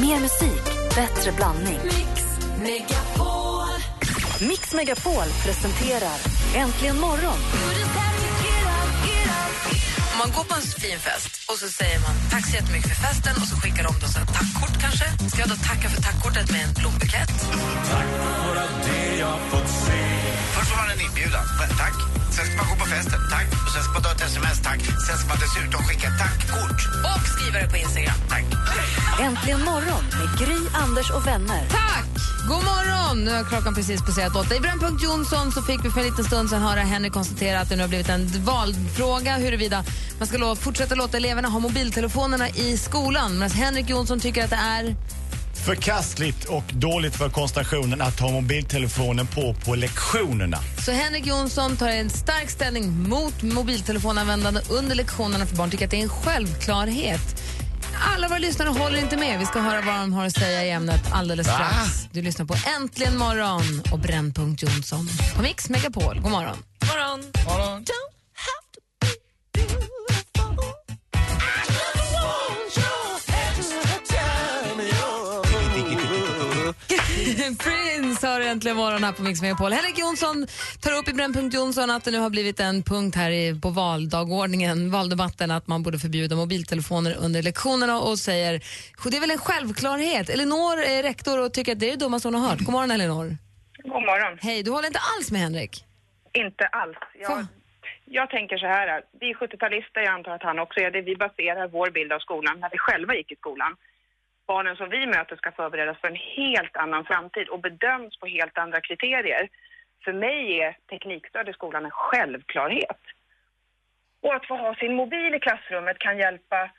Mer musik, bättre blandning. Mix Megapol. Mix Megapol presenterar Äntligen morgon. Om man går på en fin fest och så säger man tack så jättemycket för festen och så skickar de då så ett tackkort kanske. Ska jag då tacka för tackkortet med en blombukett? Först får man en inbjudan. Tack. Sen ska man gå på festen. Tack. Och sen ska man ta ett sms. Tack. Sen ska man dessutom skicka ett tackkort. Och skriva det på Instagram. Tack. Äntligen morgon med Gry, Anders och vänner. Tack! God morgon! Nu har klockan precis passerat åtta. I Brännpunkt Jonsson så fick vi för en liten stund sedan höra Henrik konstatera att det nu har blivit en valfråga huruvida man ska fortsätta låta eleverna ha mobiltelefonerna i skolan. Medan Henrik Jonsson tycker att det är... Förkastligt och dåligt för koncentrationen att ha mobiltelefonen på på lektionerna. Så Henrik Jonsson tar en stark ställning mot mobiltelefonanvändande under lektionerna för barn. Tycker att det är en självklarhet. Alla våra lyssnare håller inte med. Vi ska höra vad de har att säga i ämnet alldeles strax. Du lyssnar på Äntligen morgon och Brännpunkt Jonsson på Mix Megapol. God morgon. Morgon. Prince har äntligen morgon här på Mix Megapol. Henrik Jonsson tar upp i Brännpunkt Jonsson att det nu har blivit en punkt här i, på valdagordningen, valdebatten, att man borde förbjuda mobiltelefoner under lektionerna och säger det är väl en självklarhet. Elinor är rektor och tycker att det är det dummaste hon har hört. God morgon Elinor. God morgon. Hej, du håller inte alls med Henrik? Inte alls. Jag, jag tänker så här, vi är 70-talister, jag antar att han också är det. Vi baserar vår bild av skolan när vi själva gick i skolan. Barnen som vi möter ska förberedas för en helt annan framtid och bedöms på helt andra kriterier. För mig är teknikstöd i skolan en självklarhet. Och att få ha sin mobil i klassrummet kan hjälpa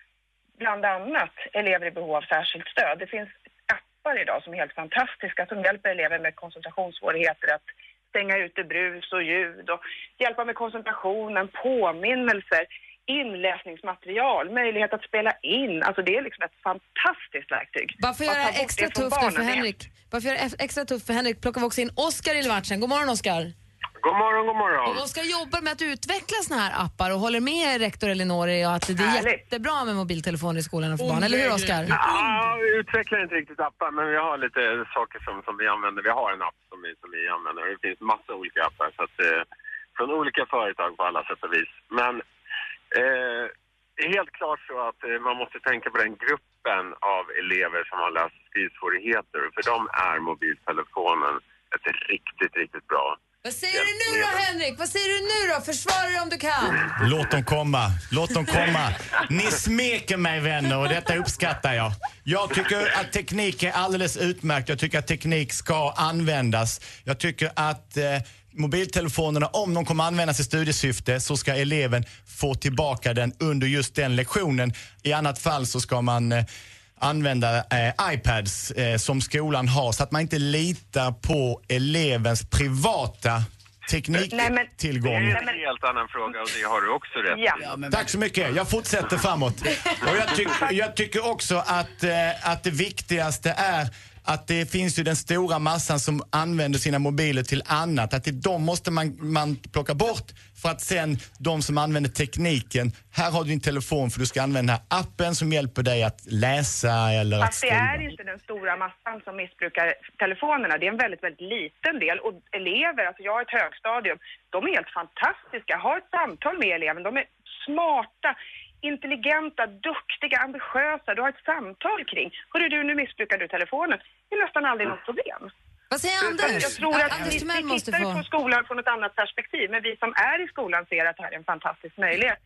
bland annat elever i behov av särskilt stöd. Det finns appar idag som är helt fantastiska som hjälper elever med koncentrationssvårigheter att stänga ute brus och ljud och hjälpa med koncentrationen, påminnelser, inläsningsmaterial, möjlighet att spela in. Alltså det är liksom ett fantastiskt verktyg. Bara för att Att ta göra extra det från tufft för Henrik, bara för att göra extra tufft för Henrik plockar vi också in Oskar i matchen. God morgon Oskar. God morgon, god morgon. Och Oskar jobbar med att utveckla såna här appar och håller med rektor Elinor i att det är Härligt. jättebra med mobiltelefoner i skolan och för barn. Eller hur Oskar? Ja, vi utvecklar inte riktigt appar, men vi har lite saker som, som vi använder. Vi har en app som vi, som vi använder och det finns massa olika appar så att, eh, från olika företag på alla sätt och vis. Men eh, det är helt klart så att eh, man måste tänka på den gruppen av elever som har läs och skrivsvårigheter. För dem är mobiltelefonen ett riktigt, riktigt bra Vad säger du nu då Henrik? Vad säger du nu då? Försvara dig om du kan. Låt dem komma, låt dem komma. Ni smeker mig vänner och detta uppskattar jag. Jag tycker att teknik är alldeles utmärkt. Jag tycker att teknik ska användas. Jag tycker att eh, mobiltelefonerna, om de kommer användas i studiesyfte så ska eleven få tillbaka den under just den lektionen. I annat fall så ska man eh, använda eh, iPads eh, som skolan har så att man inte litar på elevens privata tekniktillgång. Det är en helt annan fråga och det har du också rätt i. Ja. Tack så mycket. Jag fortsätter framåt. Och jag, tyck, jag tycker också att, eh, att det viktigaste är att det finns ju den stora massan som använder sina mobiler till annat. Att det, de måste man, man plocka bort för att sen de som använder tekniken, här har du din telefon för du ska använda appen som hjälper dig att läsa eller att Fast det skriva. är inte den stora massan som missbrukar telefonerna. Det är en väldigt, väldigt liten del. Och elever, alltså jag har ett högstadium, de är helt fantastiska. Ha ett samtal med eleven. De är smarta, intelligenta, duktiga, ambitiösa. Du har ett samtal kring. Hörru du, nu missbrukar du telefonen. Det är nästan aldrig något problem. Vad säger Anders? Jag tror att Anders vi, vi måste tittar få... på skolan från ett annat perspektiv, men vi som är i skolan ser att det här är en fantastisk möjlighet.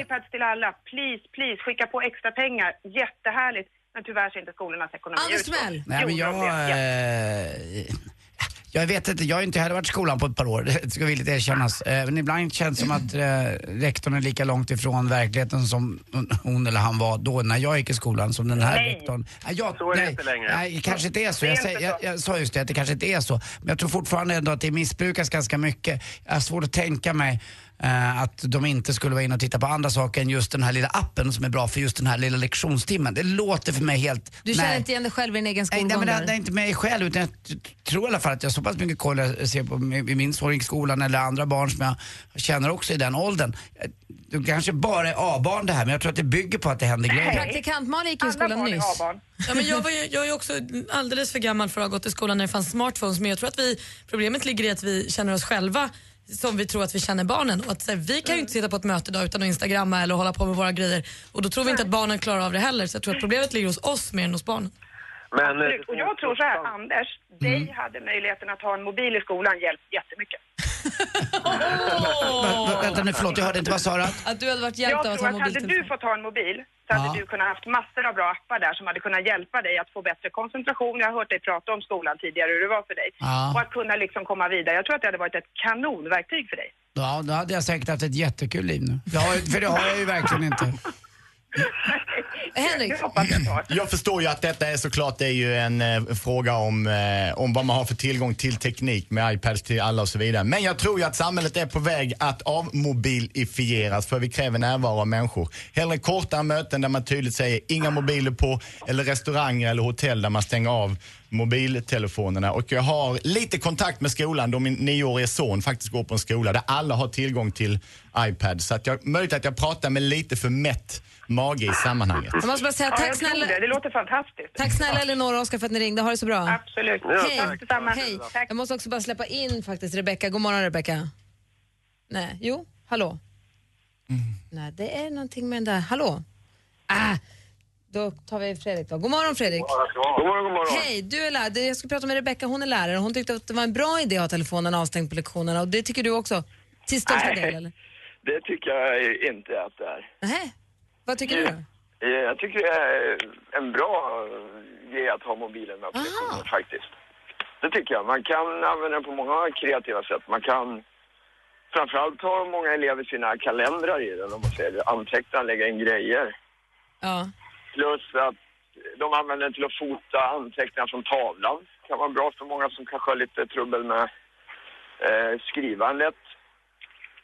iPads till alla, please, please, skicka på extra pengar, jättehärligt. Men tyvärr ser inte skolornas ekonomi Anders ut så. Nej, men jag... jag vet inte, jag har inte heller varit i skolan på ett par år, det ska villigt erkännas. Eh, men ibland känns det som att eh, rektorn är lika långt ifrån verkligheten som hon eller han var då när jag gick i skolan som den här Nej. rektorn. Nej, jag, Så är det nej, inte längre. Nej, kanske inte är så. Jag, säger, jag, jag sa just det, att det kanske inte är så. Men jag tror fortfarande ändå att det missbrukas ganska mycket. Jag har svårt att tänka mig Eh, att de inte skulle vara inne och titta på andra saker än just den här lilla appen som är bra för just den här lilla lektionstimmen. Det låter för mig helt... Du känner nej. inte igen dig själv i din egen Nej, skolgång nej, men det, är inte mig själv utan jag tror i alla fall att jag har så pass mycket koll jag ser på i min son i skolan eller andra barn som jag känner också i den åldern. Eh, Det kanske bara är A-barn det här men jag tror att det bygger på att det händer grejer. Praktikant Malin gick ju i skolan nyss. Ja, men jag, var ju, jag är också alldeles för gammal för att ha gått i skolan när det fanns smartphones men jag tror att vi, problemet ligger i att vi känner oss själva som vi tror att vi känner barnen. Och att, så här, vi kan ju inte sitta på ett möte idag utan att instagramma eller hålla på med våra grejer och då tror vi inte att barnen klarar av det heller. Så jag tror att problemet ligger hos oss mer än hos barnen. Men, Absolut. Och jag tror så här, Anders, Mm. dig hade möjligheten att ha en mobil i skolan hjälpt jättemycket. Va- Vänta nu, förlåt jag hörde inte vad sa du? Att du hade varit Jag hjälpt av att tror ha att hade mobiltelefon. du fått ha en mobil så hade Ja. du kunnat haft massor av bra appar där som hade kunnat hjälpa dig att få bättre koncentration. Jag har hört dig prata om skolan tidigare, hur det var för dig. Ja. Och att kunna liksom komma vidare. Jag tror att det hade varit ett kanonverktyg för dig. Ja, då hade jag säkert haft ett jättekul liv nu. Det har, för det har jag ju verkligen inte. Henrik, jag förstår ju att detta är såklart det är ju en eh, fråga om, eh, om vad man har för tillgång till teknik med iPads till alla och så vidare. Men jag tror ju att samhället är på väg att avmobilifieras för vi kräver närvaro av människor. Hellre kortare möten där man tydligt säger inga mobiler på eller restauranger eller hotell där man stänger av mobiltelefonerna. Och jag har lite kontakt med skolan då min nioårige son faktiskt går på en skola där alla har tillgång till iPad. Så att jag, möjligt att jag pratar med lite för mätt mage i sammanhanget. jag måste bara säga Ja, tack jag tror snälla, det. Det låter fantastiskt. tack snälla Elinor och Oskar för att ni ringde. Ha det så bra. Absolut. Hej. Tack detsamma. Hej. Tack. Jag måste också bara släppa in faktiskt Rebecka. God morgon Rebecka. Nej, jo, hallå. Nej, det är någonting med den där. Hallå. Ah, då tar vi Fredrik då. God morgon Fredrik. God morgon, god morgon. Hej, du är lärare. Jag ska prata med Rebecka, hon är lärare. Hon tyckte att det var en bra idé att ha telefonen avstängd på lektionerna och det tycker du också? Till största Nej. del eller? Det tycker jag inte att det är. Nej. Vad tycker du då? Eh, Jag tycker det är en bra grej att ha mobilen med faktiskt. Det tycker jag. Man kan använda den på många kreativa sätt. Man kan framförallt har många elever sina kalendrar i den, om man säger det. Anteckna, lägga in grejer. Ja. Plus att de använder den till att fota anteckningar från tavlan. kan vara bra för många som kanske har lite trubbel med eh, skrivandet.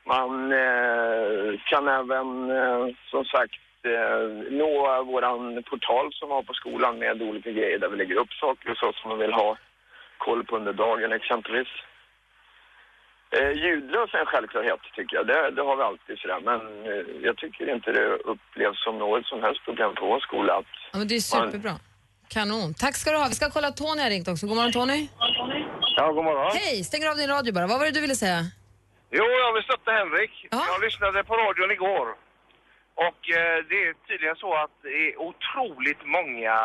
Man eh, kan även, eh, som sagt, eh, nå våran portal som vi har på skolan med olika grejer där vi lägger upp saker och så som man vill ha koll på under dagen exempelvis. Eh, ljudlös är en självklarhet tycker jag. Det, det har vi alltid sådär. Men eh, jag tycker inte det upplevs som något som helst problem på vår skola att Ja, men det är superbra. Kanon. Tack ska du ha. Vi ska kolla Tony har ringt också. God morgon Tony. Ja, god morgon. Hej, stänger av din radio bara. Vad var det du ville säga? Jo, jag vill stötta Henrik. Jag lyssnade på radion igår. Och eh, det är tydligen så att det är otroligt många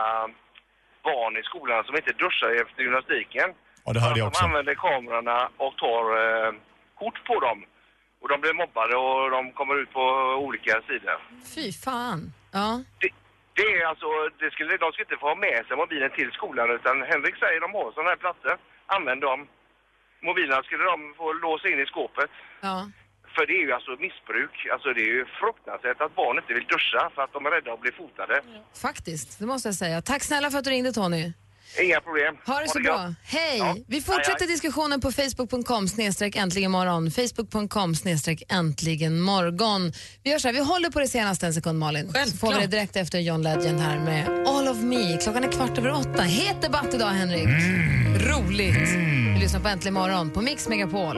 barn i skolan som inte duschar efter gymnastiken. Och det hörde jag också. De använder kamerorna och tar eh, kort på dem. Och de blir mobbade och de kommer ut på olika sidor. Fy fan. Ja. Det är alltså, det skulle, de ska inte få ha med sig mobilen till skolan utan Henrik säger de har sådana här platser. Använd dem. Mobilerna skulle de få låsa in i skåpet. Ja. För det är ju alltså missbruk. Alltså det är ju fruktansvärt att barn inte vill duscha för att de är rädda att bli fotade. Faktiskt, det måste jag säga. Tack snälla för att du ringde Tony. Inga problem. Ha det så bra. gott. Hej! Ja. Vi fortsätter Hej, hej. diskussionen på facebook.com snedstreck äntligen morgon. Facebook.com snedstreck äntligen morgon. Vi gör så här, vi håller på det senaste en sekund Malin. Så får vi det direkt efter John Legend här med All of me. Klockan är kvart över åtta. Het debatt idag Henrik. Mm. Roligt. Vi lyssnar på Äntligen morgon på Mix Megapol.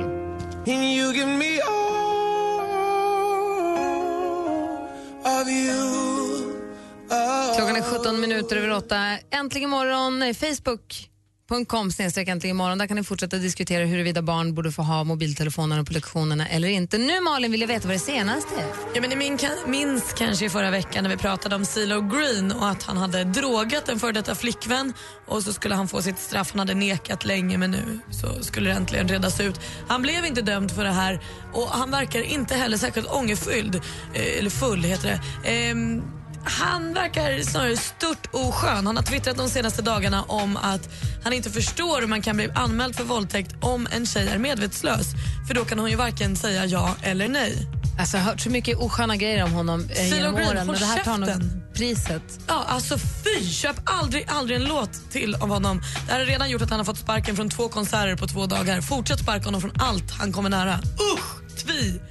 Klockan är 17 minuter över åtta. Äntligen morgon, Facebook. Facebook.com snedstreck äntligen imorgon, Där kan ni fortsätta diskutera huruvida barn borde få ha mobiltelefonerna på lektionerna eller inte. Nu Malin vill jag veta vad det senaste är. Ja, men ni minns kanske i förra veckan när vi pratade om Silo Green och att han hade drogat en före detta flickvän och så skulle han få sitt straff. Han hade nekat länge men nu så skulle det äntligen redas ut. Han blev inte dömd för det här och han verkar inte heller särskilt ångerfylld, eh, eller full heter det. Ehm, han verkar snarare stört oskön. Han har twittrat de senaste dagarna om att han inte förstår hur man kan bli anmäld för våldtäkt om en tjej är medvetslös. För då kan hon ju varken säga ja eller nej. Alltså, jag har hört så mycket osköna grejer om honom eh, genom Green, åren. Men det här tar nog priset. Ja, alltså fy! Köp aldrig, aldrig en låt till av honom. Det här har redan gjort att han har fått sparken från två konserter på två dagar. Fortsätt sparka honom från allt han kommer nära. Usch! Tvi!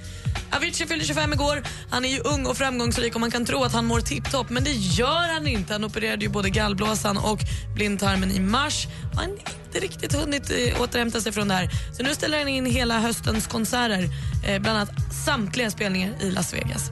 Avicii fyllde 25 igår. Han är ju ung och framgångsrik och man kan tro att han mår tipptopp, men det gör han inte. Han opererade ju både gallblåsan och blindtarmen i mars. Han har inte riktigt hunnit eh, återhämta sig från det här. Så nu ställer han in hela höstens konserter, eh, bland annat samtliga spelningar i Las Vegas.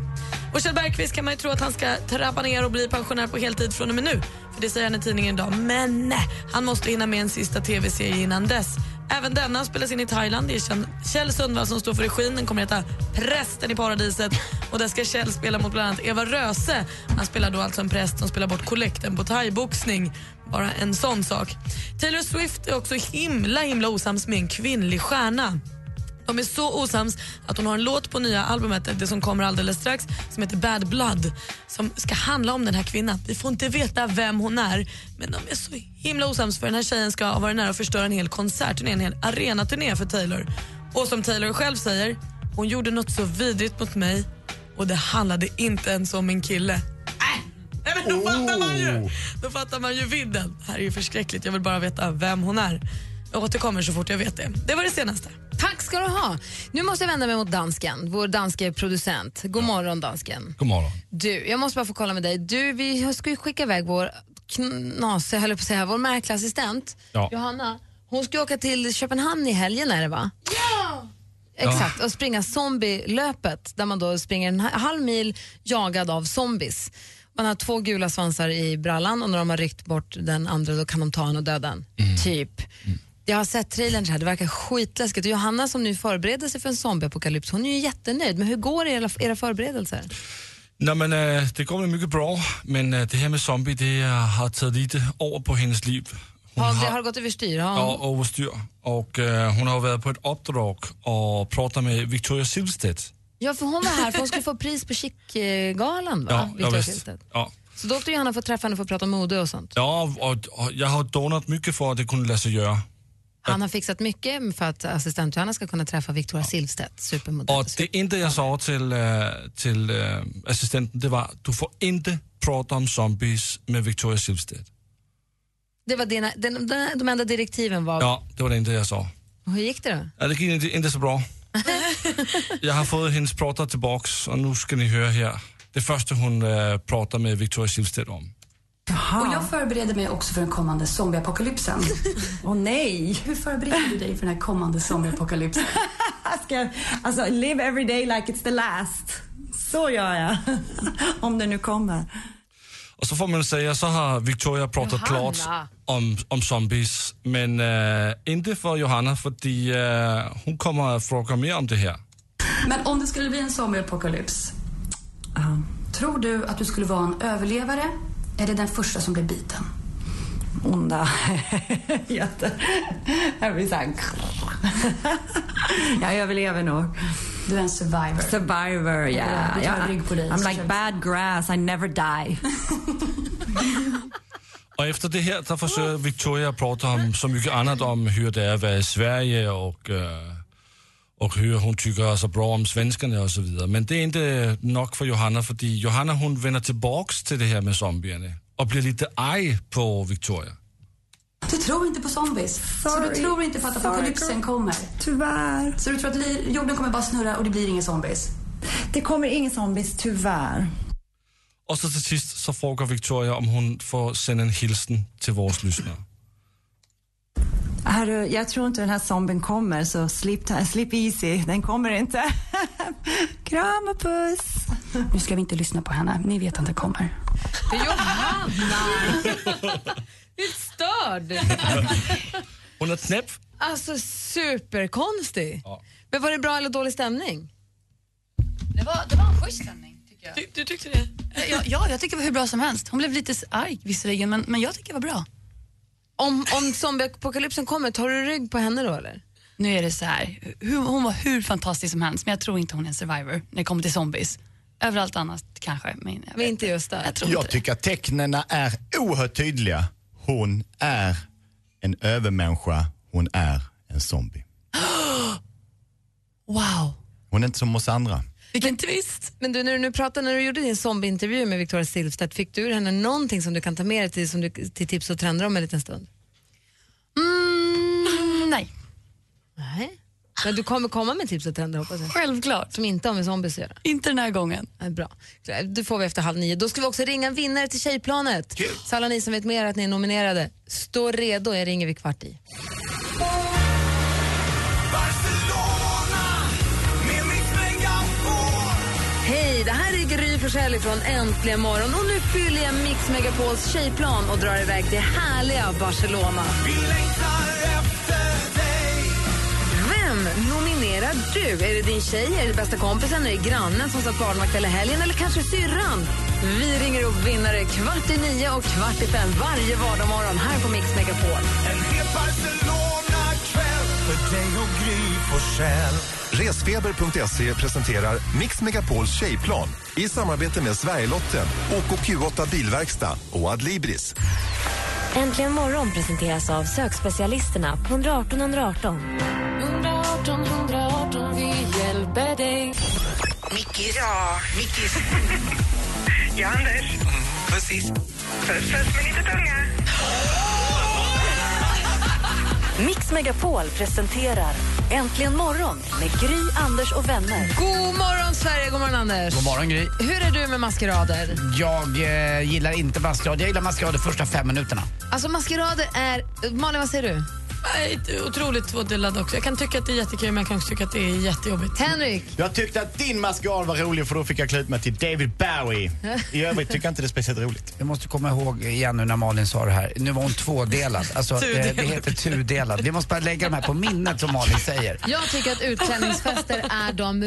Och Kjell Bergqvist kan man ju tro att han ska trappa ner och bli pensionär på heltid från och med nu. För Det säger han i tidningen idag. Men nej, han måste hinna med en sista tv-serie innan dess. Även denna spelas in i Thailand. Det är Kjell- Kjell Sundvall som står för regin. Den kommer att heta Prästen i paradiset. Och där ska Kjell spela mot bland annat Eva Röse. Han spelar då alltså en präst som spelar bort kollekten på thaiboxning. Bara en sån sak. Taylor Swift är också himla himla osams med en kvinnlig stjärna. De är så osams att hon har en låt på nya albumet, det som kommer alldeles strax, som heter Bad Blood, som ska handla om den här kvinnan. Vi får inte veta vem hon är, men de är så himla osams för den här tjejen ska ha varit nära att förstöra en hel konsertturné, en hel arenaturné för Taylor. Och som Taylor själv säger, hon gjorde något så vidrigt mot mig och det handlade inte ens om min kille. Äh, men då fattar man ju! Då fattar man ju vidden. Det här är ju förskräckligt, jag vill bara veta vem hon är. Jag återkommer så fort jag vet det. Det var det senaste. Tack ska du ha. Nu måste jag vända mig mot dansken, vår danske producent. God morgon dansken. God morgon. Du, jag måste bara få kolla med dig. Du, vi ska ju skicka iväg vår knas, jag höll på att säga, vår märkliga assistent Ja. Johanna. Hon ska åka till Köpenhamn i helgen är det va? Ja! Exakt, och springa zombielöpet där man då springer en ha- halv mil jagad av zombies. Man har två gula svansar i brallan och när de har ryckt bort den andra då kan de ta en och döda en. Typ. Jag har sett trailern här, det verkar skitläskigt. Och Johanna som nu förbereder sig för en zombieapokalyps, hon är ju jättenöjd. Men hur går era, era förberedelser? Nå, men, øh, det går mycket bra, men øh, det här med zombie det har tagit lite över på hennes liv. Har, det har gått överstyr? Har ja, överstyr. Och øh, hon har varit på ett uppdrag och pratat med Victoria Silvstedt. Ja, för hon var här för hon skulle få pris på Chic-galan va? Ja, Victoria visst. Silvstedt. Ja. Så då åkte Johanna för att träffa henne för att prata mode och sånt. Ja, och, och jag har donat mycket för att det kunde sig göra. Han har fixat mycket för att assistent Johanna ska kunna träffa Victoria Silvstedt, supermodell. Och det enda jag sa till, øh, till øh, assistenten det var, du får inte prata om zombies med Victoria Silvstedt. Det var dina, den, den, de enda direktiven var... Ja, det var det enda jag sa. Och Hur gick det då? Ja, det gick inte, inte så bra. Jag har fått hennes pratar tillbaks och nu ska ni höra här. Det första hon äh, pratar med Victoria Silvstedt om. Och jag förbereder mig också för den kommande zombieapokalypsen. Åh nej! Hur förbereder du dig för den här kommande zombieapokalypsen? Ska, alltså, live every day like it's the last. Så gör jag. Om det nu kommer. Och så får man säga, så har Victoria pratat Johanna. klart om, om zombies, men äh, inte för Johanna, för äh, hon kommer att fråga mer om det här. Men om det skulle bli en zombieapokalyps, tror du att du skulle vara en överlevare eller den första som blir biten? Onda. Jätte... Jag blir såhär... Jag överlever nog. Du är en survivor. Survivor, ja. Du tar ja. rygg på dig. I'm like bad grass, I never die. Och efter det här så försöker Victoria prata om så mycket annat om hur det är att vara i Sverige och, äh, och hur hon tycker så bra om svenskarna och så vidare. Men det är inte nog för Johanna, för Johanna hon vänder tillbaks till det här med zombierna och blir lite arg på Victoria. Du tror inte på zombies. så Sorry. du tror inte på att apokalypsen kommer. Tyvärr. Så du tror att jorden kommer bara snurra och det blir inga zombies? Det kommer ingen zombies, tyvärr. Och så till sist så frågar Victoria om hon får sända en hilsen till våra lyssnare. Hörru, jag tror inte den här zombien kommer, så sleep, sleep easy. Den kommer inte. Kram och puss. Nu ska vi inte lyssna på henne. Ni vet att det kommer. Johanna! Du är störd! Hon är knäpp. Alltså superkonstig. Men var det bra eller dålig stämning? Det var, det var en schysst stämning, tycker jag. Du, du tyckte det? Ja, ja, jag tycker det var hur bra som helst. Hon blev lite arg visserligen, men, men jag tycker det var bra. Om, om zombieapokalypsen kommer, tar du rygg på henne då eller? Nu är det så här, hur, hon var hur fantastisk som helst, men jag tror inte hon är en survivor när det kommer till zombies. Överallt annat kanske, men jag Men inte just där. Jag tror Jag inte tycker att tecknen är oerhört tydliga. Hon är en övermänniska, hon är en zombie. Wow. Hon är inte som oss andra. Vilken twist! Men du, när du nu pratade, när du gjorde din zombieintervju med Victoria Silvstedt, fick du ur henne någonting som du kan ta med dig till, som du, till tips och trender om en liten stund? Mm, nej. Nej. Men du kommer komma med tips och trender hoppas jag. Självklart. Som inte har med zombies att göra. Inte den här gången. Ja, bra. Det får vi efter halv nio. Då ska vi också ringa en vinnare till Tjejplanet. Så alla ni som vet mer att ni är nominerade, stå redo. Jag ringer vid kvart i. Hej, det här är Gry Forssell från Äntligen morgon och nu fyller jag Mix Megapols tjejplan och drar iväg till härliga Barcelona. Vem nominerar du? Är det din tjej, är det bästa kompisen, är det grannen som satt barnvakt hela helgen eller kanske syrran? Vi ringer upp vinnare kvart i nio och kvart i fem varje vardagsmorgon här på Mix Megapol. En hel Barcelona-kväll för dig och Gry Forssell. Resfeber.se presenterar Mix Megapols tjejplan i samarbete med Sverigelotten, OKQ8 Bilverkstad och Adlibris. Äntligen morgon presenteras av sökspecialisterna på 118 118. 118 118, vi hjälper dig. Mickis. Ja, Mickis. Ja, Anders. Precis. Puss, puss med lite tunga. Mix Megapol presenterar Äntligen morgon med Gry, Anders och vänner. God morgon, Sverige! God morgon, Anders. God morgon, Gry. Hur är du med maskerader? Jag eh, gillar inte maskerad. Jag gillar maskerad de första fem minuterna. Alltså maskerader är... Malin, vad säger du? Det otroligt tvådelad också. Jag kan tycka att det är jättekul men jag kan också tycka att det är jättejobbigt. Henrik? Jag tyckte att din maskerad var rolig för då fick jag klä ut mig till David Bowie. I övrigt tycker jag inte det är speciellt roligt. Jag måste komma ihåg igen nu när Malin sa det här. Nu var hon tvådelad. Alltså, eh, Tudelad. det heter tudelad. Vi måste bara lägga de här på minnet som Malin säger. Jag tycker att utklädningsfester är de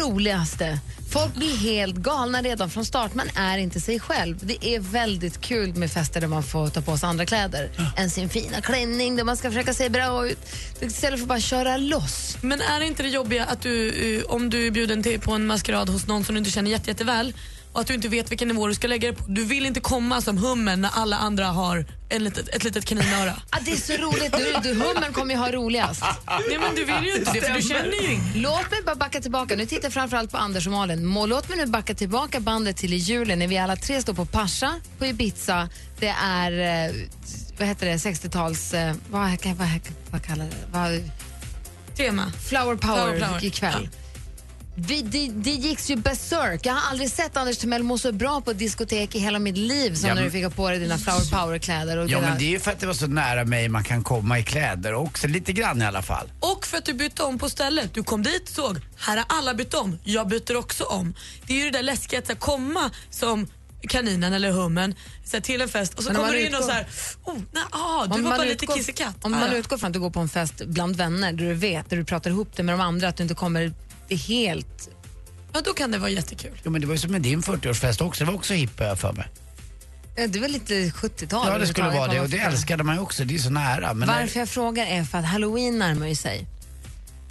roligaste. Folk blir helt galna redan från start. Man är inte sig själv. Det är väldigt kul med fester där man får ta på sig andra kläder än sin fina klänning där man ska försöka se bra ut. Istället för att bara köra loss. Men är inte det jobbiga att du, eh, om du är bjuden till på en maskerad hos någon som du inte känner jätte, jätteväl och att du inte vet vilken nivå du ska lägga dig på. Du vill inte komma som hummen när alla andra har en litet, ett litet kaninöra. Ah, det är så roligt. Du, du, hummen kommer ju ha roligast. Nej, men du vill ju inte det, för du känner ju ingen. Låt mig bara backa tillbaka. Nu tittar jag framförallt på Anders och Malin. Låt mig nu backa tillbaka bandet till i julen när vi alla tre står på Pascha på Ibiza. Det är, eh, vad heter det, 60-tals... eh, Vad, vad, vad, vad kallar det? Vad, Tema. Flower power, Flower power. ikväll. Vi, det, det gick ju berserk. Jag har aldrig sett Anders Timell må så bra på ett diskotek i hela mitt liv som Ja, när du fick ha på dig dina flower power-kläder. och Ja, dina- men det är ju för att det var så nära mig man kan komma i kläder också. Lite grann i alla fall. Och för att du bytte om på stället. Du kom dit och såg, här har alla bytt om. Jag byter också om. Det är ju det där läskiga att här, komma som kaninen eller hummen så här, till en fest och så kommer du in och så här, oh, nej, ah, du Om var bara lite utgår- kissekatt. Om Ah, man ja. utgår från att du går på en fest bland vänner där du vet, där du pratar ihop det med de andra, att du inte kommer det är helt... Ja, då kan det vara jättekul. Jo, men det var ju som med din 40-årsfest också. Det var också hipp för mig. Ja, Det var lite 70-tal. Ja, det skulle överhuvudtaget, vara det. Och det älskade man ju också. Det är så nära. Men Varför jag frågar är för att halloween närmar ju sig.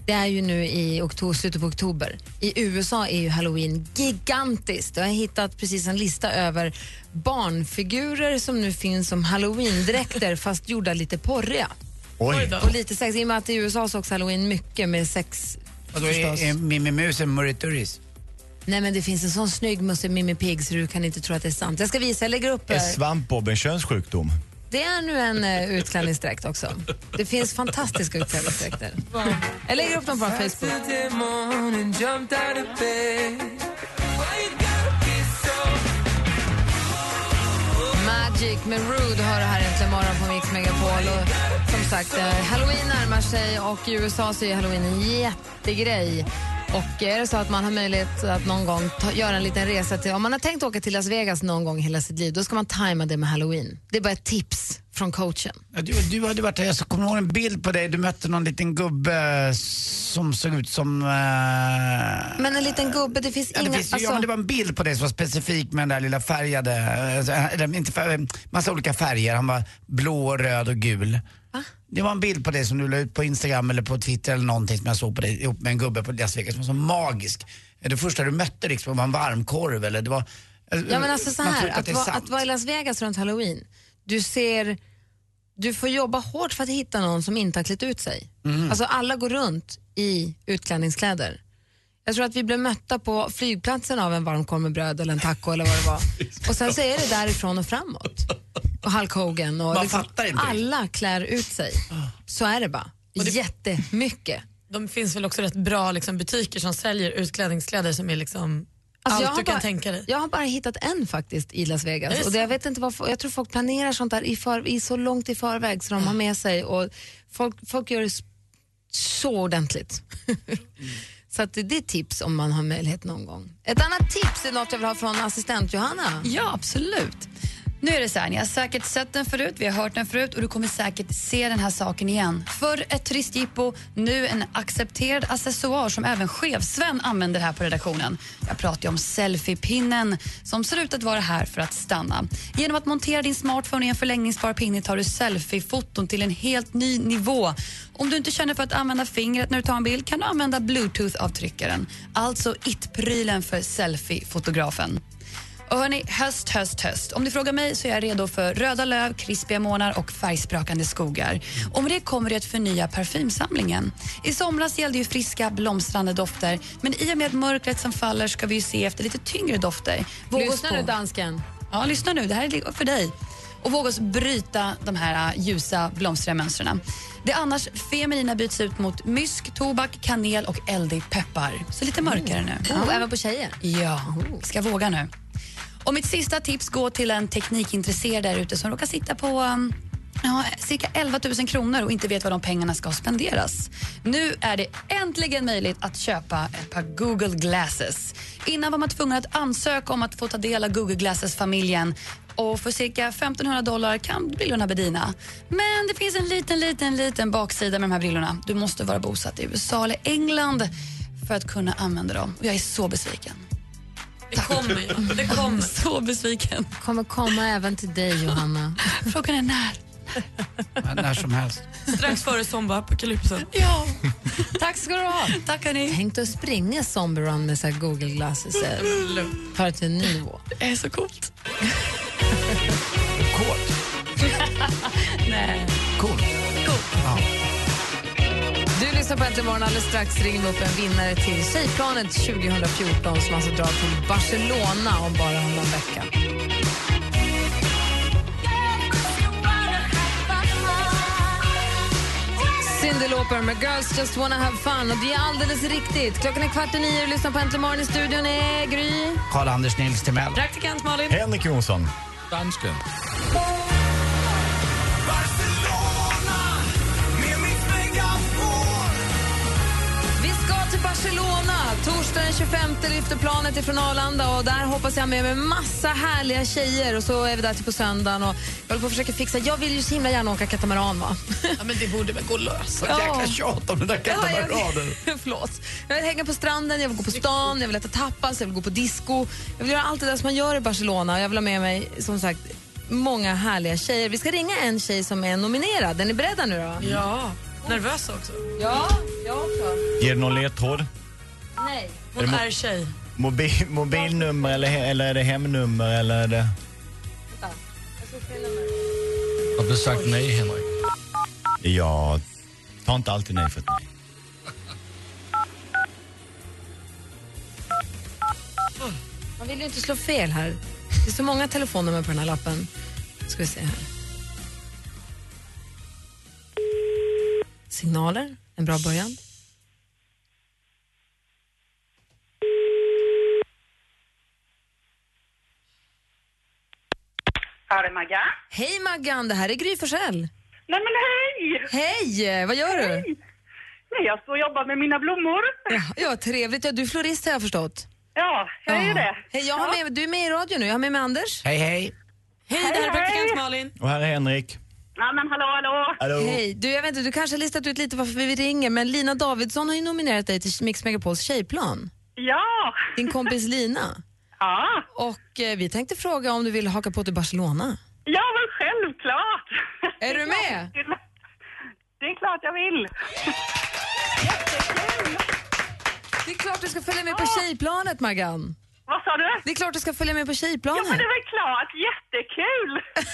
Det är ju nu i oktober, slutet på oktober. I USA är ju halloween gigantiskt. Jag har hittat precis en lista över barnfigurer som nu finns som halloweendräkter fast gjorda lite porriga. Oj. Och lite sex. I och med att i USA sågs halloween mycket med sex Och då är, är Mimmi Mus en Murray-turis. Nej men det finns en sån snygg Musse Mimmi Pigg så du kan inte tro att det är sant. Jag ska visa, jag lägger upp. Är eh, svampbob en könssjukdom? Det är nu en uh, utklädningsdräkt också. Det finns fantastiska utklädningsdräkter. Jag lägger upp dem på Facebook. Magic med Rude hör här äntligen morgon på Mix Megapol. Och som sagt, eh, halloween närmar sig och i USA så är halloween en jättegrej. Och är det så att man har möjlighet att någon gång ta, göra en liten resa till, om man har tänkt åka till Las Vegas någon gång i hela sitt liv, då ska man tajma det med halloween. Det är bara ett tips från coachen. Ja, du, du hade varit där, jag kommer ihåg en bild på dig. Du mötte någon liten gubbe som såg ut som... eh, Men en liten gubbe, det finns Ja, det, inga... finns, ja, alltså- men det var en bild på dig som var specifik med den där lilla färgade, eh, eller inte färg, massa olika färger. Han var blå, röd och gul. Det var en bild på dig som du la ut på Instagram eller på Twitter eller någonting som jag såg på dig ihop med en gubbe på Las Vegas som var så magisk. Det första du mötte liksom var en varmkorv eller det var... Ja men alltså så här, att, sant. att vara i Las Vegas runt halloween, du ser, du får jobba hårt för att hitta någon som inte har klätt ut sig. Mm. Alltså alla går runt i utklädningskläder. Jag tror att vi blev mötta på flygplatsen av en varmkorv med bröd eller en taco eller vad det var. Och sen så är det därifrån och framåt. Och Hulk Hogan och Man liksom fattar inte alla klär ut sig. Så är det bara. Jättemycket. De finns väl också rätt bra liksom, butiker som säljer utklädningskläder som är liksom Alltså, allt du kan bara- tänka dig. Jag har bara hittat en faktiskt i Las Vegas. det Och det, jag, vet inte varför, jag tror folk planerar sånt där i, för, i så långt i förväg så de har med sig och folk, folk gör det så ordentligt. så att det, är tips om man har möjlighet någon gång. Ett annat tips är något jag vill ha från assistent Johanna. Ja, absolut. Nu är det så här, ni har säkert sett den förut, vi har hört den förut och du kommer säkert se den här saken igen. För ett turistjippo, nu en accepterad accessoar som även chefsvän använder här på redaktionen. Jag pratar ju om selfiepinnen som ser ut att vara här för att stanna. Genom att montera din smartphone i en förlängningsbar pinne tar du selfiefoton till en helt ny nivå. Om du inte känner för att använda fingret när du tar en bild kan du använda bluetooth-avtryckaren. Alltså it-prylen för selfiefotografen. Och hörni, höst, höst, höst. Om du frågar mig så är jag redo för röda löv, krispiga månar och färgsprakande skogar. Och med det kommer det att förnya parfymsamlingen. I somras gällde ju friska, blomstrande dofter men i och med mörkret som faller ska vi se efter lite tyngre dofter. Våga Lyssna nu dansken. Ja, lyssna nu. Det här är för dig. Och våga oss bryta de här äh, ljusa, blomstriga mönstren. Det annars feminina byts ut mot mysk, tobak, kanel och eldig peppar. Så lite mörkare nu. Oh, även på tjejer? Ja, ska våga nu. Och mitt sista tips går till en teknikintresserad där ute som råkar sitta på um, ja, cirka 11 000 kronor och inte vet var de pengarna ska spenderas. Nu är det äntligen möjligt att köpa ett par Google Glasses. Innan var man tvungen att ansöka om att få ta del av Google Glasses-familjen och för cirka 1500 dollar kan brillorna bedina. Men det finns en liten, liten, liten baksida med de här brillorna. Du måste vara bosatt i USA eller England för att kunna använda dem. Och jag är så besviken. Det kommer. Det kommer. Så besviken. kommer komma även till dig Johanna. Frågan är när. När som helst. Strax före zombie-apokalypsen. Ja. Tack ska du ha. Tack hörni. Tänk dig att springa zombie run med så här Google glasses. Ta det till en ny nivå. Det är så coolt. Kåt. Nej. Lyssnar på Äntligen morgon. Alldeles strax ringer vi upp en vinnare till Tjejplanet 2014 som alltså drar till Barcelona om bara någon vecka. Cyndi Lauper med Girls Just Wanna Have Fun. Och det är alldeles riktigt. Klockan är kvart i nio och lyssnar på Äntligen morgon i studion är Gry. Karl-Anders Nils Timell. Praktikant Malin. Henrik Jonsson. Dansken. Torsdag den 25 lyfter planet ifrån Arlanda och där hoppas jag med mig massa härliga tjejer och så är vi där till på söndagen och jag håller på att försöka fixa. Jag vill ju så himla gärna åka katamaran va? Ja, men det borde väl gå att lösa. Vad jäkla tjat om den där Ja, jag katamaranen. vet. Förlåt. Jag vill hänga på stranden, jag vill gå på stan, jag vill äta tapas, jag vill gå på disco. Jag vill göra allt det där som man gör i Barcelona. Jag vill ha med mig, som sagt, många härliga tjejer. Vi ska ringa en tjej som är nominerad. Är ni beredda nu då? Ja. Nervös också. Ja, jag också. Ger du någon ledtråd? Nej. Hon Är är tjej. Mobil, mobilnummer eller, eller är det hemnummer eller är det... Har du sagt nej, Henrik? Ja, ta inte alltid nej för ett nej. Man vill ju inte slå fel här. Det är så många telefonnummer på den här lappen. Ska vi se här. Signaler, en bra början. Här är Magga. Hej Maggan, det här är Gry Forssell. Nej men hej! Hej, vad gör du? Nej, jag står och jobbar med mina blommor. Ja, ja, trevligt. Ja, du är florist har jag förstått. Ja, jag är det. Hej, jag har med, du är med i radio nu. Jag har med mig Anders. Hej, hej. Hej, det här är praktikant Malin. Och här är Henrik. Ja men hallå, hallå. Hallå. Hej. Du, jag vet inte, du kanske har listat ut lite varför vi ringer, men Lina Davidsson har ju nominerat dig till Mix Megapols tjejplan. Ja. Din kompis Lina. Ja. Och eh, vi tänkte fråga om du vill haka på till Barcelona. Ja, men självklart. Är du med? Det är klart jag vill. Det är klart du ska följa med på tjejplanet, Maggan. Vad sa du? Det är klart du ska följa med på Ja, tjejplanet. men det är väl klart. Jättekul.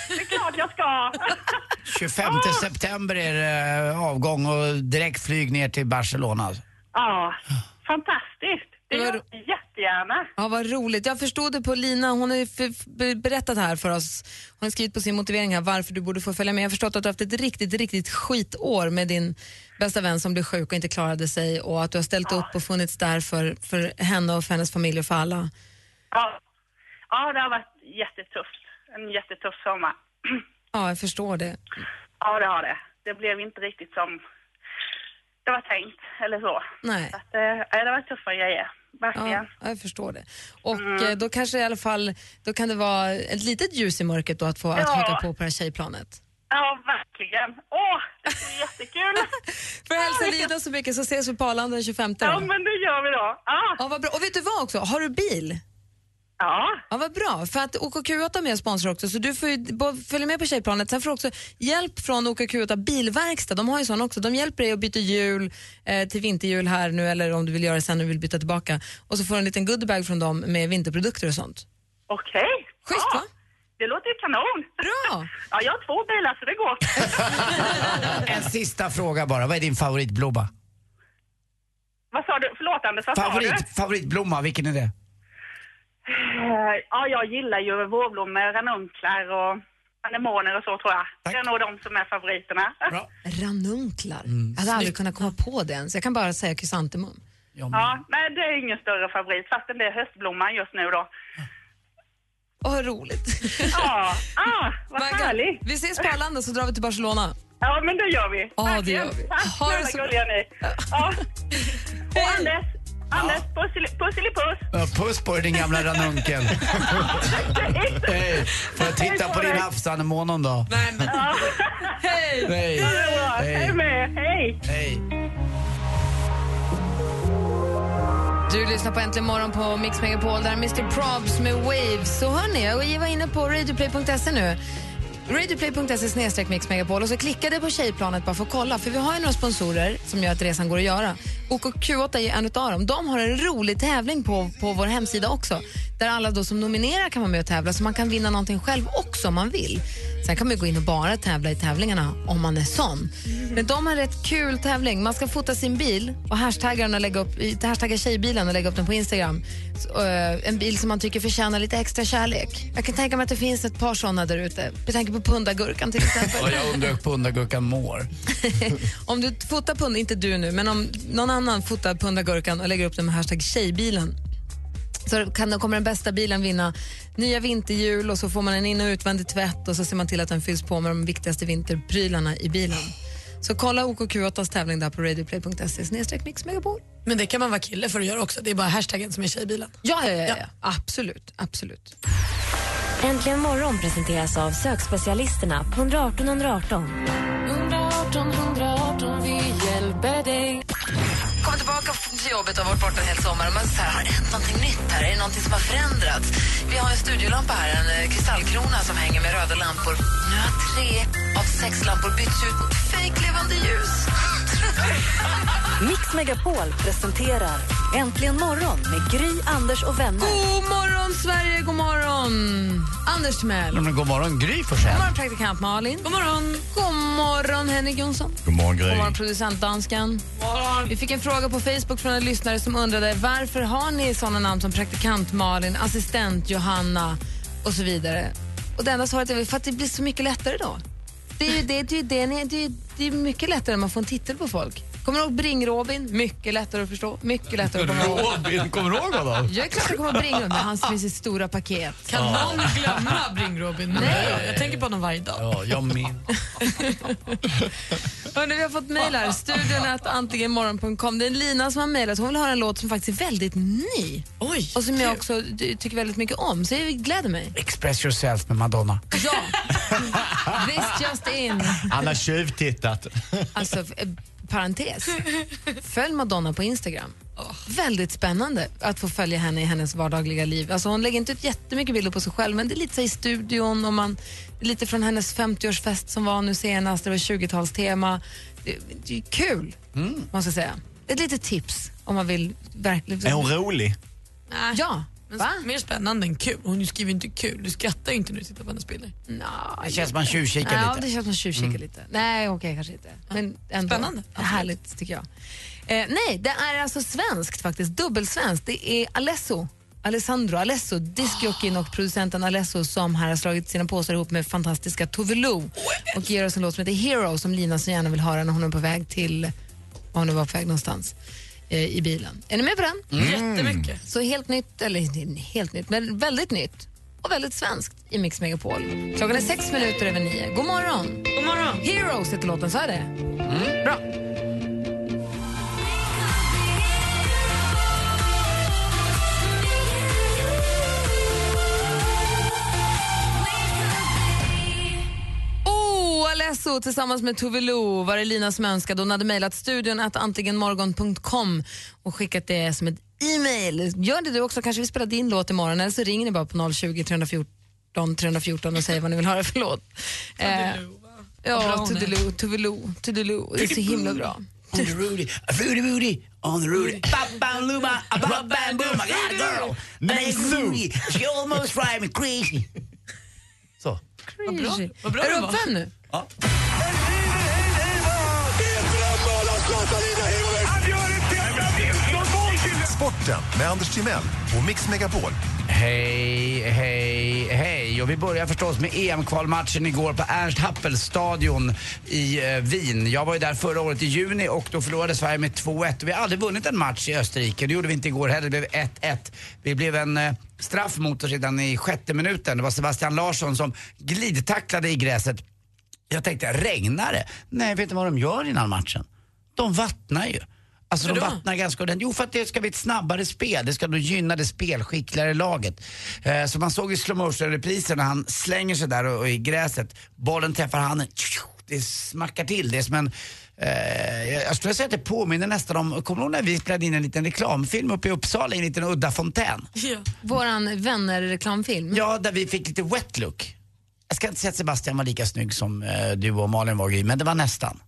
Det är klart jag ska. 25 september är det eh, avgång och direktflyg ner till Barcelona. Ja, fantastiskt. Det är ro- jättegärna. Ja, vad roligt. Jag förstod det på Lina, hon har ju berättat här för oss. Hon har skrivit på sin motivering här varför du borde få följa med. Jag har förstått att du har haft ett riktigt, riktigt skitår med din bästa vän som blev sjuk och inte klarade sig och att du har ställt upp och funnits där för, för henne och för hennes familj och för alla. Ja. ja, det har varit jättetufft. En jättetuff sommar. Ja, jag förstår det. Ja, det har det. Det blev inte riktigt som det var tänkt, eller så. Nej. Så att, eh, det var tuffa grejer, verkligen. Ja, jag förstår det. Och eh, då kanske i alla fall, då kan det vara ett litet ljus i mörkret då att få att Ja. haka på på det här tjejplanet. Ja, verkligen. Åh, det ska bli jättekul. Jag hälsa Lina så mycket så ses vi på Arlanda den 25 då. Ja, men det gör vi då. Ja. Ja, vad bra. Och vet du vad också? Har du bil? Ja. Ja, vad bra. För att OKQ8 är med och sponsrar också, så du får ju följa med på Tjejplanet. Sen får du också hjälp från OKQ8 Bilverkstad. De har ju sån också. De hjälper dig att byta hjul eh, till vinterhjul här nu eller om du vill göra det sen och vill byta tillbaka. Och så får du en liten goodiebag från dem med vinterprodukter och sånt. Okej. Schysst ja. va? Det låter ju kanon. Bra. Ja, jag har två bilar så det går. En sista fråga bara, vad är din favoritblomma? Vad sa du? Förlåt Anders, vad sa du? Favorit, favoritblomma, vilken är det? Eh, Ja, jag gillar ju vårblommor, ranunklar och anemoner och så tror jag. Det är nog de som är favoriterna. Ranunklar. Mm. jag hade aldrig kunnat komma på det ens. Jag kan bara säga krysantemum. Ja, nej det är ingen större favorit fastän det är höstblomman just nu då. Åh, vad roligt. Ja, ah, vad härligt. Vi ses på Arlanda så drar vi till Barcelona. Ja, men det gör vi. Ja, det gör vi. Tack Ha det så ni. Ja. Och Anders, Anders, pusseli- pusselipuss. Ja, puss på dig din gamla ranunkel. Hej. Får jag titta på din havsanemon då? Ja. Hej! Hej. Hej. Hej med. Hej. Hej. Du lyssnar på Äntligen morgon på Mix Megapol. Där är Mr Probs med Waves. Så hörni, jag var inne på radioplay.se nu. Radioplay.se mixmegapol och så klickade jag på Tjejplanet bara för att kolla. För vi har ju några sponsorer som gör att resan går att göra. OKQ8 är en av dem. De har en rolig tävling på, på vår hemsida också. Där alla då som nominerar kan vara med och tävla så man kan vinna någonting själv också om man vill. Sen kan man gå in och bara tävla i tävlingarna om man är sån. Men de har en rätt kul tävling. Man ska fota sin bil och hashtagga, och lägga upp, hashtagga tjejbilen och lägga upp den på Instagram. Så, eh, en bil som man tycker förtjänar lite extra kärlek. Jag kan tänka mig att det finns ett par såna där ute. Jag tänker på pundagurkan till exempel. Och jag undrar hur pundagurkan mår. om du fotar pund, inte du nu, men om någon annan fotar pundagurkan och lägger upp den med hashtag tjejbilen så kan, kommer den bästa bilen vinna nya vinterhjul och så får man en in och utvändig tvätt och så ser man till att den fylls på med de viktigaste vinterprylarna i bilen. Så kolla OKQ8s tävling där på radioplay.se snedstreck mix megapol. Men det kan man vara kille för att göra också. Det är bara hashtaggen som är tjejbilen. Ja, ja, ja, ja. absolut. absolut. Äntligen morgon presenteras av sökspecialisterna på 118 118. 118 118, till jobbet och varit borta en hel sommar och man så här, har det hänt någonting nytt här? Är det någonting som har förändrats? Vi har en studiolampa här, en eh, kristallkrona som hänger med röda lampor. Nu har tre av sex lampor bytts ut mot fejklevande ljus. Mix Megapol presenterar Äntligen morgon med Gry, Anders och vänner. God morgon, Sverige! God morgon! Anders Timell. Men god morgon Gry God Forssell. morgon, praktikant Malin. God morgon. God morgon, Henrik Jonsson. God morgon, God Gry. morgon, producent Dansken. Vi fick en fråga på Facebook från en lyssnare som undrade varför har ni såna namn som praktikant Malin, assistent Johanna och så vidare. Och det enda svaret är för att det blir så mycket lättare då. Det är ju det, det, är ju det, det, är, det är mycket lättare när man får en titel på folk. Kommer du ihåg Bring-Robin? Mycket lättare att förstå. Mycket lättare att komma ihåg. Robin, kommer du ihåg honom? Jag är klart jag kommer ihåg Bring-Robin, han finns i stora paket. Kan någon glömma Bring-Robin? Nej. Jag tänker på honom varje dag. Ja, jag min. Hörrni, vi har fått mejl här. Studion att. Det är Lina som har mejlat. Hon vill höra en låt som faktiskt är väldigt ny. Oj, och som jag också ty- tycker väldigt mycket om. Så jag gläder mig. Express yourself med Madonna. Ja! This just in. Han har tjuvtittat. Alltså, eh, parentes. Följ Madonna på Instagram. Väldigt spännande att få följa henne i hennes vardagliga liv. Alltså hon lägger inte ut jättemycket bilder på sig själv men det är lite så i studion och man, det är lite från hennes 50-årsfest som var nu senast. Det var 20-talstema. Det, det är kul, måste jag säga. Ett litet tips om man vill verkligen... Är hon rolig? Ja, Men mer spännande än kul. Hon skriver inte kul. Du skrattar ju inte när du tittar på hennes bilder. Det känns som man tjuvkikar Ja, lite. det känns som att tjuvkika Mm. lite. Nej, okej, kanske inte. Men ändå. Spännande. Härligt, tycker jag. Eh, nej, det är alltså svenskt faktiskt. Dubbelsvenskt. Det är Alesso. Alessandro Alesso, discjockeyn och producenten Alesso som här har slagit sina påsar ihop med fantastiska Tove Lo och ger oss en låt som heter Hero som Lina så gärna vill höra när hon är på väg till, var hon nu var på väg någonstans, i bilen. Är ni med på den? Mm. Jättemycket. Så helt nytt, eller helt nytt, men väldigt nytt och väldigt svenskt i Mix Megapol. Klockan är sex minuter över nio. God morgon! God morgon! Heroes heter låten, så är det? Bra. Alesso tillsammans med Tove Lo var det Lina som önskade. Hon hade mejlat studion att antligenmorgon.com och skickat det som ett e-mail. Gör det du också, kanske vi spelar din låt imorgon eller så ringer ni bara på 020 314 314 och säger vad ni vill höra för låt. Eh, ja, Lo, Tove Lo. Det är så himla bra. On the Rudy, Rudy Rudy, on the Rudy. Bam bam luba, a bam boom, I got a girl. Named Rudy, she almost drive me crazy. Vad bra, vad bra är du uppvärmd nu? Ja. Sporten med Anders Timell och Mix Megapol. Hej, hej, hej. Och vi börjar förstås med EM-kvalmatchen igår på Ernst Happel-stadion i eh, Wien. Jag var ju där förra året i juni och då förlorade Sverige med 2-1. Vi har aldrig vunnit en match i Österrike. Det gjorde vi inte igår heller. Det blev 1-1. Vi blev en eh, straff mot oss redan i sjätte minuten. Det var Sebastian Larsson som glidtacklade i gräset. Jag tänkte, regnar det? Nej, vet du vad de gör innan matchen? De vattnar ju. Alltså de vattnar ganska ordentligt. Jo, för att det ska bli ett snabbare spel. Det ska då gynna det spelskickligare laget. Eh, så man såg i slow motion-reprisen när han slänger sig där och, och i gräset. Bollen träffar handen. Det smackar till. Det är som en... Eh, jag skulle säga att det påminner nästan om, kommer du ihåg när vi spelade in en liten reklamfilm uppe i Uppsala i en liten udda fontän? Ja. Våran vänner-reklamfilm. Ja, där vi fick lite wet look. Jag ska inte säga att Sebastian var lika snygg som eh, du och Malin var Gry, men det var nästan.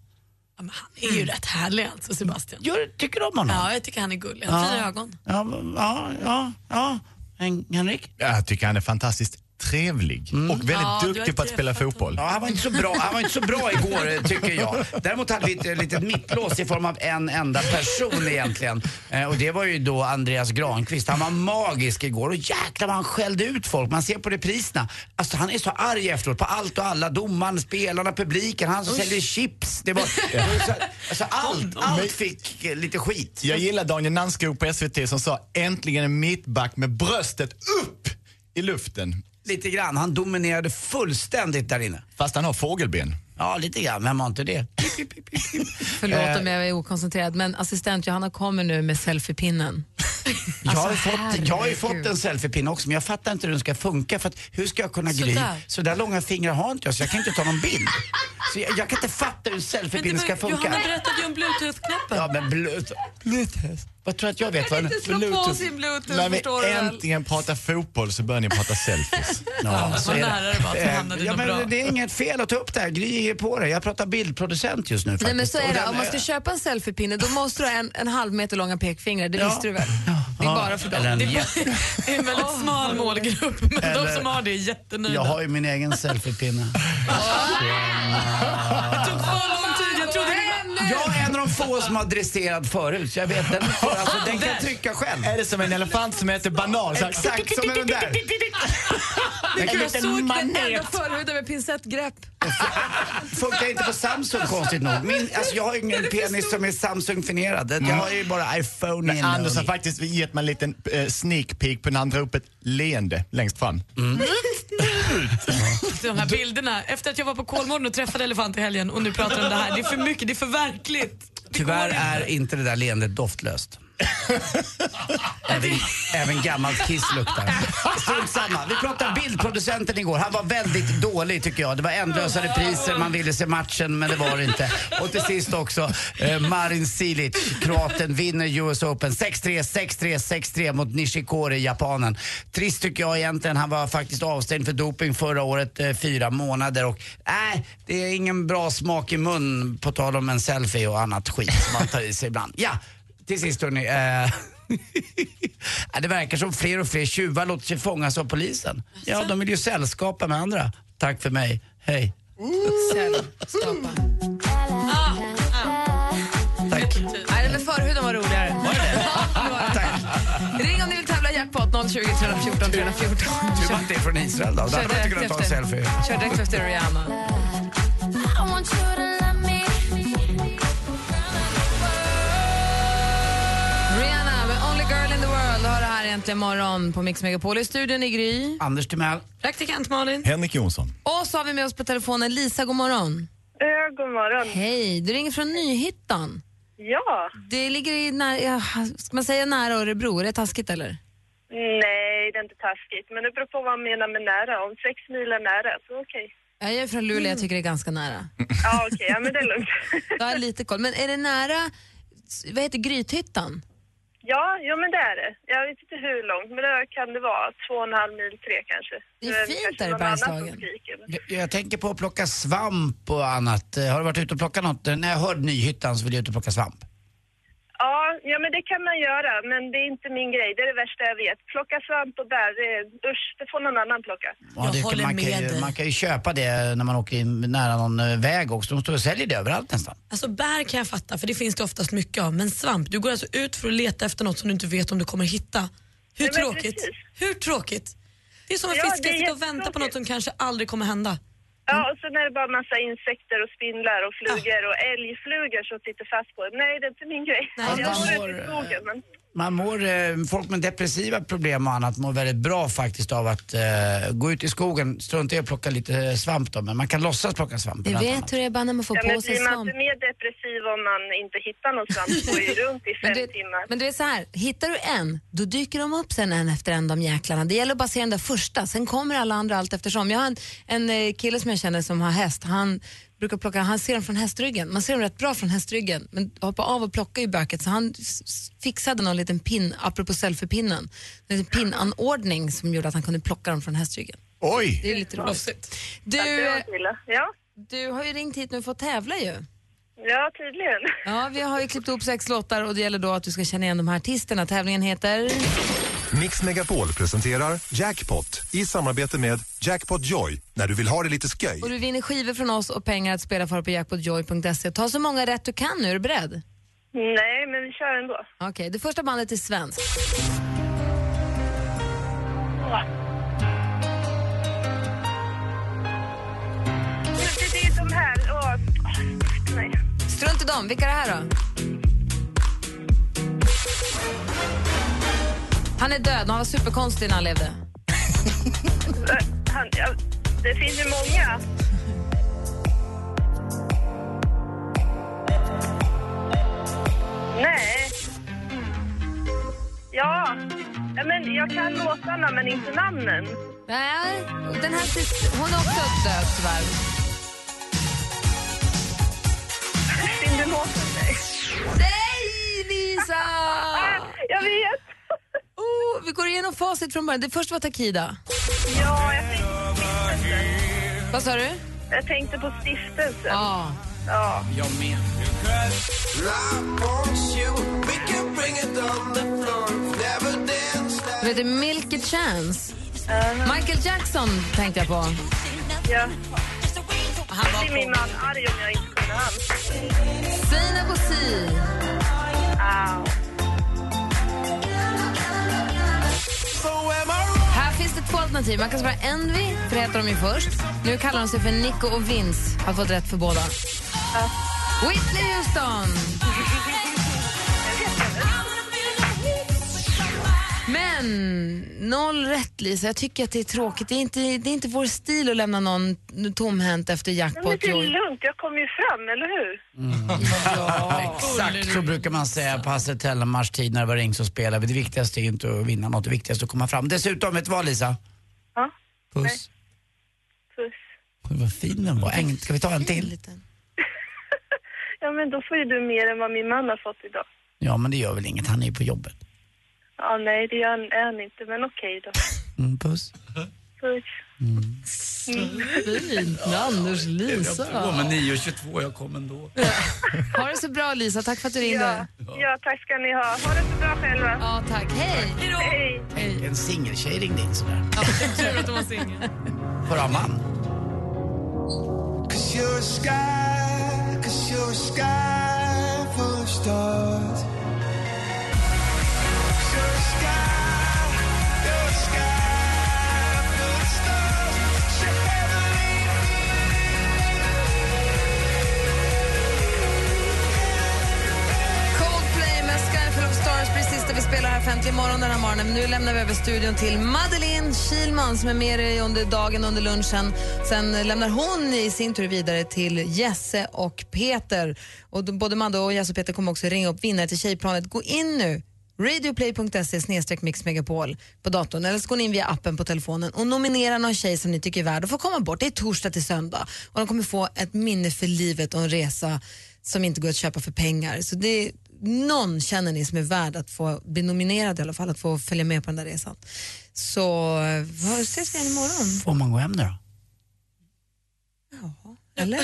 Ja, men han är ju rätt härlig alltså, Sebastian. Gör, tycker du om honom? Ja, jag tycker han är gullig. Han har fina ögon. Ja, ja, ja, ja. Hen- Henrik? Jag tycker han är fantastiskt trevlig och väldigt Ja, du har duktig på att spela träffat fotboll. Ja, han var inte så bra, han var inte så bra igår eh, tycker jag. Däremot hade vi ett litet mittlås i form av en enda person egentligen. Eh, och det var ju då Andreas Granqvist. Han var magisk igår och jäklar vad han skällde ut folk. Man ser på repriserna. Alltså han är så arg efteråt på allt och alla. Domaren, spelarna, publiken, han som säljer chips. Det var, det var så, alltså allt, allt fick eh, lite skit. Jag gillar Daniel Nannskog på SVT som sa äntligen en mittback med bröstet upp i luften. Lite grann. Han dominerade fullständigt där inne. Fast han har fågelben. Ja, lite grann. Vem har inte det? Förlåt Eh. om jag är okoncentrerad, men assistent Johanna kommer nu med selfiepinnen. Jag har, ju Alltså, fått, jag har ju fått en selfiepinne också men jag fattar inte hur den ska funka för att hur ska jag kunna gry? Så där långa fingrar har inte jag så jag kan inte ta någon bild. Så jag, jag kan inte fatta hur en Men selfiepinne det ska funka. Johanna berättade ju om bluetooth-knappen. Ja men bluetooth. Bluetooth. Vad tror du att jag vet vad en inte slå på sin bluetooth, När vi äntligen pratar fotboll så börjar ni prata selfies. Ja, vad nära det var att Eh, ja, men bra. Det är inget fel att ta upp det här. Gry ger på det. Jag pratar bildproducent just nu faktiskt. Nej men så är det, om man ska köpa en selfiepinne då måste du ha en, en halv meter långa pekfingrar, det Ja. visste du väl? Det är bara för Eller dem. en Det är en väldigt smal målgrupp, men de Eller- som har det är jättenöjda. Jag har ju min egen selfiepinne. Det tog för lång tid. Jag trodde det var... En av de få som har dresserad förut så jag vet den, alltså, den kan trycka själv. Är det som en elefant som heter banan? Exakt som den där. Jag såg den enda förhuden med pincettgrepp. Funkar inte på Samsung konstigt nog. Min, alltså, jag har ju ingen penis som är Samsung-finierad. Jag har ju bara iPhone Men in Anders har faktiskt gett mig en liten eh, sneak peek på när han drar upp ett leende längst fram. De här bilderna. Efter att jag var på Kolmården och träffade elefant i helgen och nu pratar om det här. Det är för mycket, det är för verkligt. Tyvärr är inte det där leendet doftlöst. även, även gammalt kiss luktar. Strunt samma. Vi pratade bildproducenten igår. Han var väldigt dålig tycker jag. Det var ändlösa repriser, man ville se matchen men det var det inte. Och till sist också eh, Marin Cilic, kroaten, vinner US Open. 6-3, 6-3, 6-3 mot Nishikori, japanen. Trist tycker jag egentligen. Han var faktiskt avstängd för doping förra året, eh, fyra månader. Och nej, det är ingen bra smak i mun på tal om en selfie och annat skit som man tar i sig ibland. Ja, till sist hörni. Eh, det verkar som fler och fler tjuvar låter sig fångas av polisen. Ja, de vill ju sällskapa med andra. Tack för mig. Hej. Sällskapa. Tack. Nej, men förhuden var roligare. Var det det? Ring om ni vill tävla jackpot 020 314 314. Tur att det är från Israel då. Där hade man inte kunnat ta en selfie. Kör direkt efter. Rihanna äntligen morgon på Mix Megapol. I studion i Gry. Anders Timell. Praktikant Malin. Henrik Jonsson. Och så har vi med oss på telefonen Lisa, god morgon. Ja, god morgon. Hej, du ringer från Nyhyttan. Ja. Det ligger i nära, ja, ska man säga nära Örebro, är det taskigt eller? Nej, det är inte taskigt. Men det beror på vad man menar med nära. Om sex mil är nära, så okej. Ja, Jag är från Luleå, jag tycker det är ganska nära. Ja, okej. Ja, men det är lugnt. Du har lite koll. Men är det nära, vad heter Grythyttan? Ja, ja, men det är det. Jag vet inte hur långt, men det kan det vara. Två och en halv mil, tre kanske. Det är Eh, fint kanske där i Bergslagen. Jag, jag tänker på att plocka svamp och annat. Eh, Har du varit ute och plockat något? När jag hörde Nyhyttan så vill jag ut och plocka svamp. Ja, men det kan man göra, men det är inte min grej. Det är det värsta jag vet. Plocka svamp och bär, usch, det får någon annan plocka. Ja, det kan, man, kan ju, man kan ju köpa det när man åker in nära någon eh, väg också. De står och säljer det överallt nästan. Alltså bär kan jag fatta för det finns det oftast mycket av. Men svamp, du går alltså ut för att leta efter något som du inte vet om du kommer hitta. Hur Nej, men tråkigt? precis. Hur tråkigt? Det är som att Ja, fiska, det är sitta och vänta på något som kanske aldrig kommer hända. Ja, och sen är det bara massa insekter och spindlar och flugor och älgflugor som sitter fast på det. Nej, det är inte min grej. Nej, jag ut i skogen, men... Man mår, eh, folk med depressiva problem och annat mår väldigt bra faktiskt av att eh, gå ut i skogen, strunta i att plocka lite svamp då, men man kan låtsas plocka svamp. Du bland annat. vet hur det är bara när man får Ja, på men sig blir man svamp. inte mer depressiv om man inte hittar någon svamp går ju runt i Men fem du, timmar. men du är så här, hittar du en, då dyker de upp sen en efter en de jäklarna. Det gäller bara att se den där första, sen kommer alla andra allt eftersom. Jag har en, en eh, kille som jag känner som har häst, han brukar plocka, han ser dem från hästryggen. Man ser dem rätt bra från hästryggen, men hoppar av och plockar ju böket så han fixade någon liten pin, apropå selfiepinnen, en liten pinnanordning som gjorde att han kunde plocka dem från hästryggen. Oj! Det är lite roligt. Du. Ja. du har ju ringt hit nu för att tävla ju. ja, tydligen. Ja, vi har ju klippt ihop sex låtar och det gäller då att du ska känna igen de här artisterna. Tävlingen heter... Mix Megapol presenterar Jackpot i samarbete med Jackpot Joy när du vill ha det lite sköj. Och du vinner skivor från oss och pengar att spela för på jackpotjoy.se. Ta så många rätt du kan nu, är du beredd? Nej, men vi kör ändå. Okej, det första bandet är svenskt. Det, det är de här. Nej. Strunt i dem, vilka är det här då? Han är död och han var superkonstig när han levde. Han, ja, det finns ju många. Nej. Ja. ja, men jag kan låtarna men inte namnen. Nej, den här, hon är också död tyvärr. Cindy Lauper. Nej, Lisa! Jag vet. Oh, vi går igenom facit från början. Det första var Takida. Ja, jag tänkte på stiftelsen. Vad sa du? Jag tänkte på stiftelsen. Ja. Ja. Jag med. Du heter Milk a Chance. Michael Jackson tänkte jag på. Ja. Han var blir min man arg om jag inte kunde hans. Sina Bosi. Au. Här finns det två alternativ. Man kan svara Envy, för det heter de ju först. Nu kallar de sig för Nico och Vince. Har fått rätt för båda. Whitney Houston. Men noll rätt, Lisa. Jag tycker att det är tråkigt. Det är inte, det är inte vår stil att lämna någon tomhänt efter Men jackpot. det är lugnt, jag kommer ju fram, eller hur? Exakt så brukar man säga på Hasse Tellemars tid när det var ring så spelar vi. Det viktigaste är inte att vinna något, det viktigaste är att komma fram. Dessutom, vet du vad Lisa? Ja. Puss. Puss. Oj, vad fin den var. Äng- Ska vi ta en till? Ja, men då får ju du mer än vad min man har fått idag. Ja, men det gör väl inget. Han är ju på jobbet. Ja, nej, det är han, är han inte, men okej då. Mm, puss. Puss. Fint med Anders Lisa. Jag går med 9.22, jag kommer ändå. Ha det så bra Lisa, tack för att du ringde. Ja, ja, tack ska ni ha. Ha det så bra själva. Ja, tack. Hej! Hej. En singeltjej ringde in sådär. Ja, tur att du var singel. Ha man. Cause you're a sky, cause you're a sky full of stars. 'Cause Coldplay med of Stars, det vi spelar här 50 morgon den här morgonen. Nu lämnar vi över studion till Madeleine Kilman som är med dig under dagen, under lunchen. Sen lämnar hon i sin tur vidare till Jesse och Peter. Och både Madde och Jesse och Peter kommer också ringa upp vinnare till Tjejplanet. Gå in nu radioplay.se mixmegapol på datorn eller så går ni in via appen på telefonen och nominera någon tjej som ni tycker är värd att få komma bort. Det är torsdag till söndag och de kommer få ett minne för livet och en resa som inte går att köpa för pengar. Så det är, någon känner ni som är värd att få bli nominerad i alla fall, att få följa med på den där resan. Så ses vi igen imorgon? Får man gå hem nu då? Eller?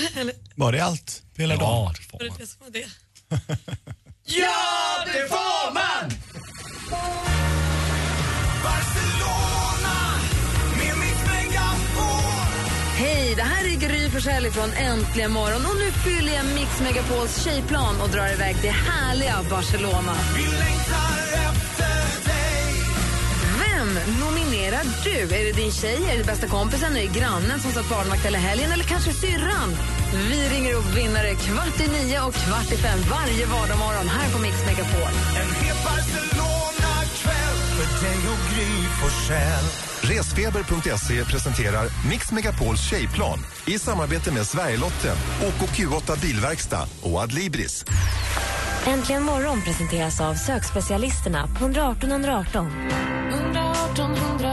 Var det allt hela dagen? det får Var det det som var det? Ja, det får man! Hej, det här är Gry Forssell från Äntligen morgon och nu fyller jag Mix Megapols tjejplan och drar iväg till härliga Barcelona. Nominerar du? Är det din tjej, är det bästa kompisen, är det grannen som satt barnvakt hela helgen eller kanske syrran? Vi ringer upp vinnare kvart i nio och kvart i fem varje vardagsmorgon här på Mix Megapol. En het Barcelona-kväll för dig och Gry Forssell. Resfeber.se presenterar Mix Megapols tjejplan i samarbete med Sverigelotten, OKQ8 Bilverkstad och Adlibris. Äntligen morgon presenteras av sökspecialisterna på 118 118. 118 118, vi hjälper dig.